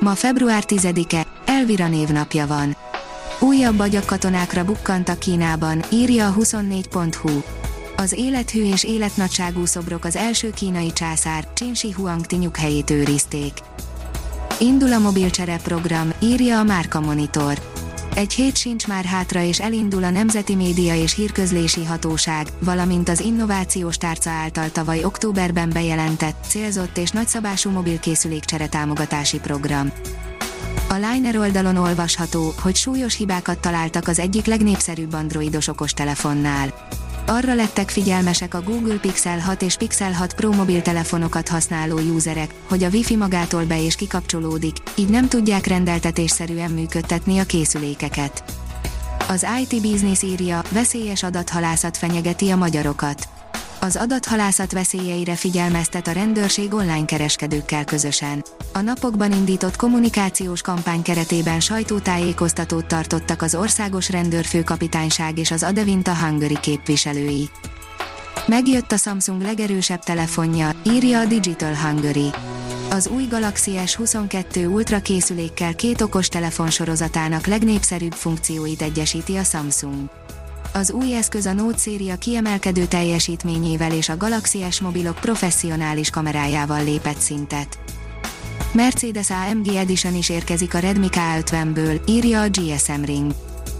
Ma február 10-e, Elvira névnapja van. Újabb agyakatonákra bukkantak Kínában, írja a 24.hu. Az élethű és életnagyságú szobrok az első kínai császár, Qin Shi Huangti nyughelyét őrizték. Indul a mobilcsere program, írja a Márka Monitor. Egy hét sincs már hátra és elindul a Nemzeti Média és Hírközlési Hatóság, valamint az Innovációs Tárca által tavaly októberben bejelentett, célzott és nagyszabású mobilkészülékcsere támogatási program. A Liner oldalon olvasható, hogy súlyos hibákat találtak az egyik legnépszerűbb androidos okostelefonnál. Arra lettek figyelmesek a Google Pixel 6 és Pixel 6 Pro mobiltelefonokat használó userek, hogy a Wi-Fi magától be és kikapcsolódik, így nem tudják rendeltetésszerűen működtetni a készülékeket. Az IT Business írja, veszélyes adathalászat fenyegeti a magyarokat az adathalászat veszélyeire figyelmeztet a rendőrség online kereskedőkkel közösen. A napokban indított kommunikációs kampány keretében sajtótájékoztatót tartottak az országos rendőrfőkapitányság és az Adevinta Hungary képviselői. Megjött a Samsung legerősebb telefonja, írja a Digital Hungary. Az új Galaxy S22 Ultra készülékkel két okos telefonsorozatának legnépszerűbb funkcióit egyesíti a Samsung. Az új eszköz a Note széria kiemelkedő teljesítményével és a Galaxy S mobilok professzionális kamerájával lépett szintet. Mercedes AMG Edition is érkezik a Redmi K50-ből, írja a GSM Ring.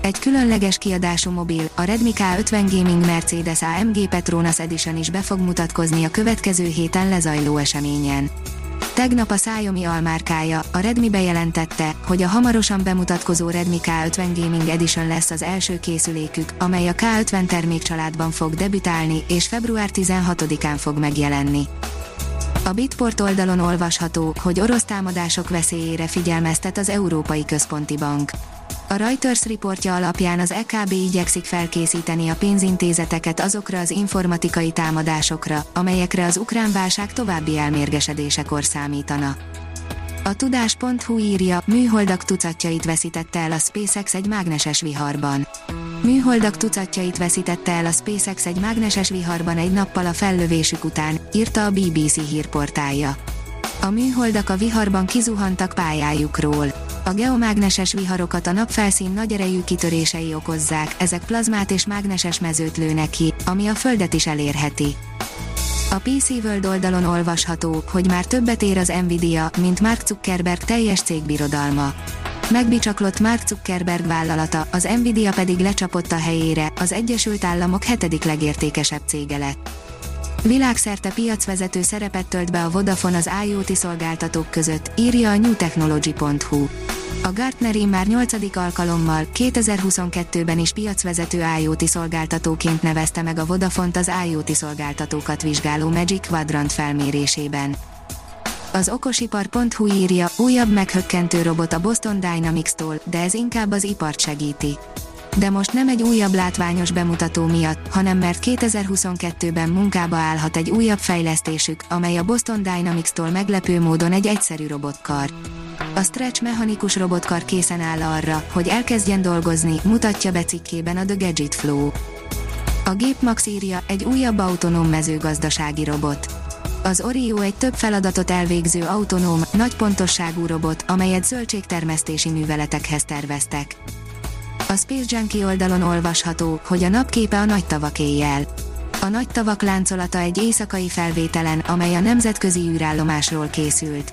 Egy különleges kiadású mobil, a Redmi K50 Gaming Mercedes AMG Petronas Edition is be fog mutatkozni a következő héten lezajló eseményen. Tegnap a Xiaomi almárkája, a Redmi bejelentette, hogy a hamarosan bemutatkozó Redmi K50 Gaming Edition lesz az első készülékük, amely a K50 termékcsaládban fog debütálni, és február 16-án fog megjelenni. A Bitport oldalon olvasható, hogy orosz támadások veszélyére figyelmeztet az Európai Központi Bank. A Reuters riportja alapján az EKB igyekszik felkészíteni a pénzintézeteket azokra az informatikai támadásokra, amelyekre az ukrán válság további elmérgesedésekor számítana. A tudás.hu írja, műholdak tucatjait veszítette el a SpaceX egy mágneses viharban. Műholdak tucatjait veszítette el a SpaceX egy mágneses viharban egy nappal a fellövésük után, írta a BBC hírportálja. A műholdak a viharban kizuhantak pályájukról. A geomágneses viharokat a napfelszín nagy erejű kitörései okozzák, ezek plazmát és mágneses mezőt lőnek ki, ami a Földet is elérheti. A PC World oldalon olvasható, hogy már többet ér az Nvidia, mint Mark Zuckerberg teljes cégbirodalma. Megbicsaklott Mark Zuckerberg vállalata, az Nvidia pedig lecsapott a helyére, az Egyesült Államok hetedik legértékesebb cége lett. Világszerte piacvezető szerepet tölt be a Vodafone az IoT szolgáltatók között, írja a newtechnology.hu. A Gartneri már 8. alkalommal 2022-ben is piacvezető IoT szolgáltatóként nevezte meg a Vodafont az IoT szolgáltatókat vizsgáló Magic Quadrant felmérésében. Az okosipar.hu írja, újabb meghökkentő robot a Boston Dynamics-tól, de ez inkább az ipart segíti de most nem egy újabb látványos bemutató miatt, hanem mert 2022-ben munkába állhat egy újabb fejlesztésük, amely a Boston Dynamics-tól meglepő módon egy egyszerű robotkar. A Stretch mechanikus robotkar készen áll arra, hogy elkezdjen dolgozni, mutatja be cikkében a The Gadget Flow. A gép Max írja, egy újabb autonóm mezőgazdasági robot. Az Orio egy több feladatot elvégző autonóm, nagy pontosságú robot, amelyet zöldségtermesztési műveletekhez terveztek. A Space Junkie oldalon olvasható, hogy a napképe a nagy tavak éjjel. A nagy tavak láncolata egy éjszakai felvételen, amely a nemzetközi űrállomásról készült.